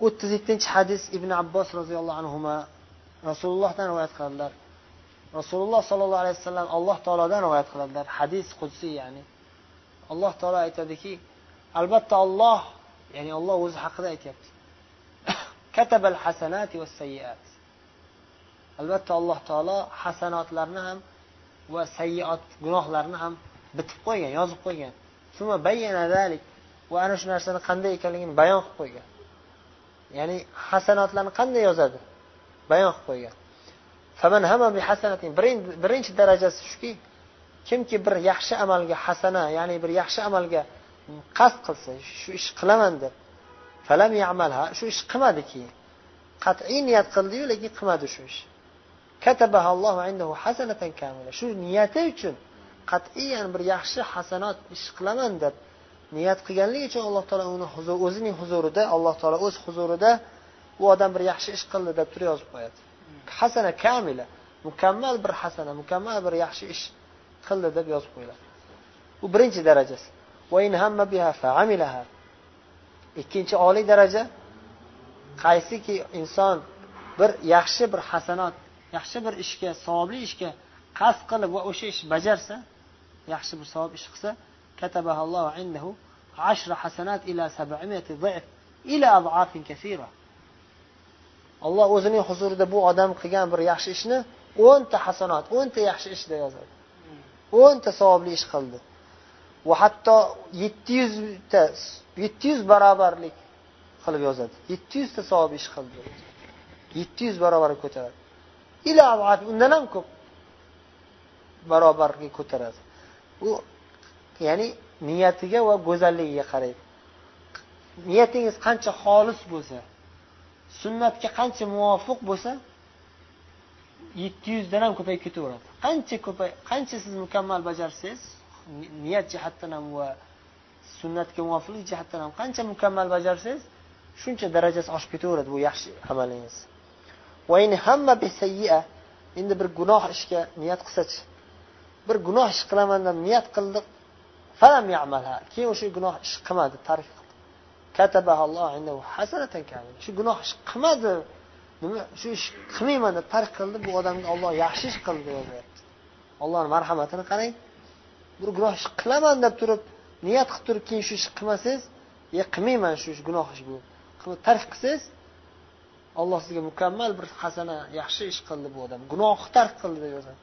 o'ttiz yettinchi hadis ibn abbos roziyallohu anhu rasulullohdan rivoyat qiladilar. Rasululloh sollallohu alayhi vasallam alloh taolodan rivoyat qiladilar. Hadis qudsiy ya'ni alloh taolo aytadiki albatta olloh ya'ni olloh o'zi haqida aytyapti. Katabal hasanati va sayyiat. Albatta alloh taolo hasanotlarni ham va sayyiot gunohlarni ham bitib qo'ygan yozib qo'ygan. Va ana shu narsani qanday ekanligini bayon qilib qo'ygan. Ya'ni hasanotlarni qanday yozadi? Bayon qilib qo'ygan. Birinchi darajasi shuki kimki bir yaxshi amalga hasana ya'ni bir yaxshi amalga qasd qilsa shu ish qilaman deb falam yamalha shu ish qilmadi keyin qat'iy niyat qildiyu lekin qilmadi shu ish. Shu niyati uchun qat'iyan bir yaxshi hasanot ish qilaman deb niyat qilganligi uchun alloh taolo uni huzur o'zining huzurida alloh taolo o'z huzurida u odam bir yaxshi ish qildi deb turib yozib qo'yadi. Hasana kamila mukammal bir hasana mukammal bir yaxshi ish qildi deb yozib qo'yiladi. Bu birinchi darajasi. Ikkinchi oliy daraja qaysiki inson bir yaxshi bir hasanot yaxshi bir ishga savobli ishga qasd qilib va o'sha ish bajarsa yaxshi bir savob ish qilsa ashra hasanat ila sab'imiyati ضعف ila أضعاف كثيرة alloh o'zining huzurida bu odam qilgan bir yaxshi ishni o'nta hasanot o'nta yaxshi ish deb yozadi o'nta savobli ish qildi va hatto yetti yuzta yetti yuz barobarlik qilib yozadi yetti yuzta savob ish qildi yetti yuz barobar ko'taradi ila undan ham ko'p barobarga ko'taradi u ya'ni niyatiga va go'zalligiga qaraydi niyatingiz qancha xolis bo'lsa sunnatga qancha muvofiq bo'lsa yetti yuzdan ham ko'payib ketaveradi. Qancha ko'pay qancha siz mukammal bajarsangiz niyat jihatdan ham va sunnatga muvofiqlik jihatdan ham qancha mukammal bajarsangiz shuncha darajasi oshib ketaveradi bu yaxshi amalingiz. Endi bir gunoh ishga niyat qilsachi bir gunoh ish qilaman deb niyat qildi falam keyin o'sha gunoh ish qilmadi tark shu gunoh ish qilmadi. Nima shu ish qilmayman deb tark qildi bu odamga olloh yaxshi ish qildi yozyapti ollohni marhamatini qarang. Bir gunoh ish qilaman deb turib niyat qilib turib keyin shu ishni qilmasangiz e qilmayman shu ish gunoh ish bu. Tark qilsangiz olloh sizga mukammal bir hasana yaxshi ish qildi bu odam. Gunohni tark qildi deb yozadi.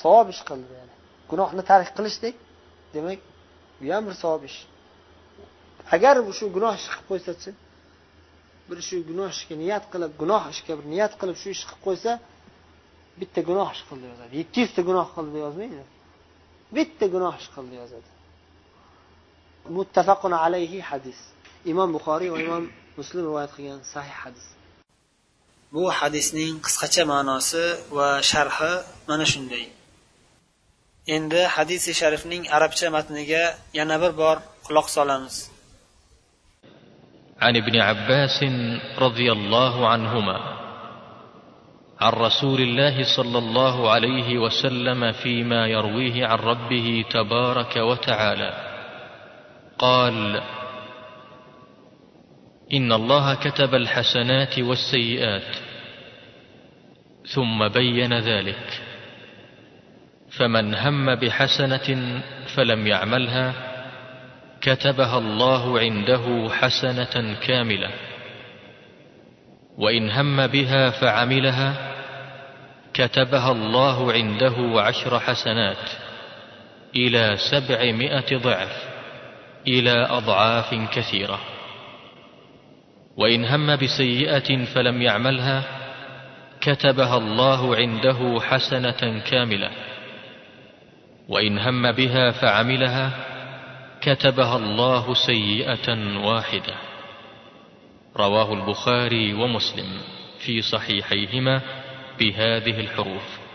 Savob ish qildi ya'ni. Gunohni tark qilishdek demak bu ham bir savob ish. Agar shu gunoh ish qilib qo'ysachi bir shu gunoh ishga niyat qilib gunoh ishga bir niyat qilib shu ishni qilib qo'ysa bitta gunoh ish qildi yozadi. Yetti yuzta gunoh qildi yozmaydi. Bitta gunoh ish qildi yozadi. Muttafaqun alayhi hadis. Imom buxoriy va imom muslim rivoyat qilgan sahih hadis. Bu hadisning qisqacha ma'nosi va sharhi mana shunday. Endi hadisi sharifning arabcha matniga yana bir bor quloq solamiz. عن ابن عباس رضي الله عنهما. عن رسول الله صلى الله عليه وسلم فيما يرويه عن ربه تبارك وتعالى. قال إن الله كتب الحسنات والسيئات ثم بين ذلك. فمن هم بحسنة فلم يعملها كتبها الله عنده حسنة كاملة. وإن هم بها فعملها كتبها الله عنده عشر حسنات إلى سبعمائة ضعف إلى أضعاف كثيرة. وإن هم بسيئة فلم يعملها كتبها الله عنده حسنة كاملة. وإن هم بها فعملها كتبها الله سيئة واحدة. رواه البخاري ومسلم في صحيحيهما بهذه الحروف.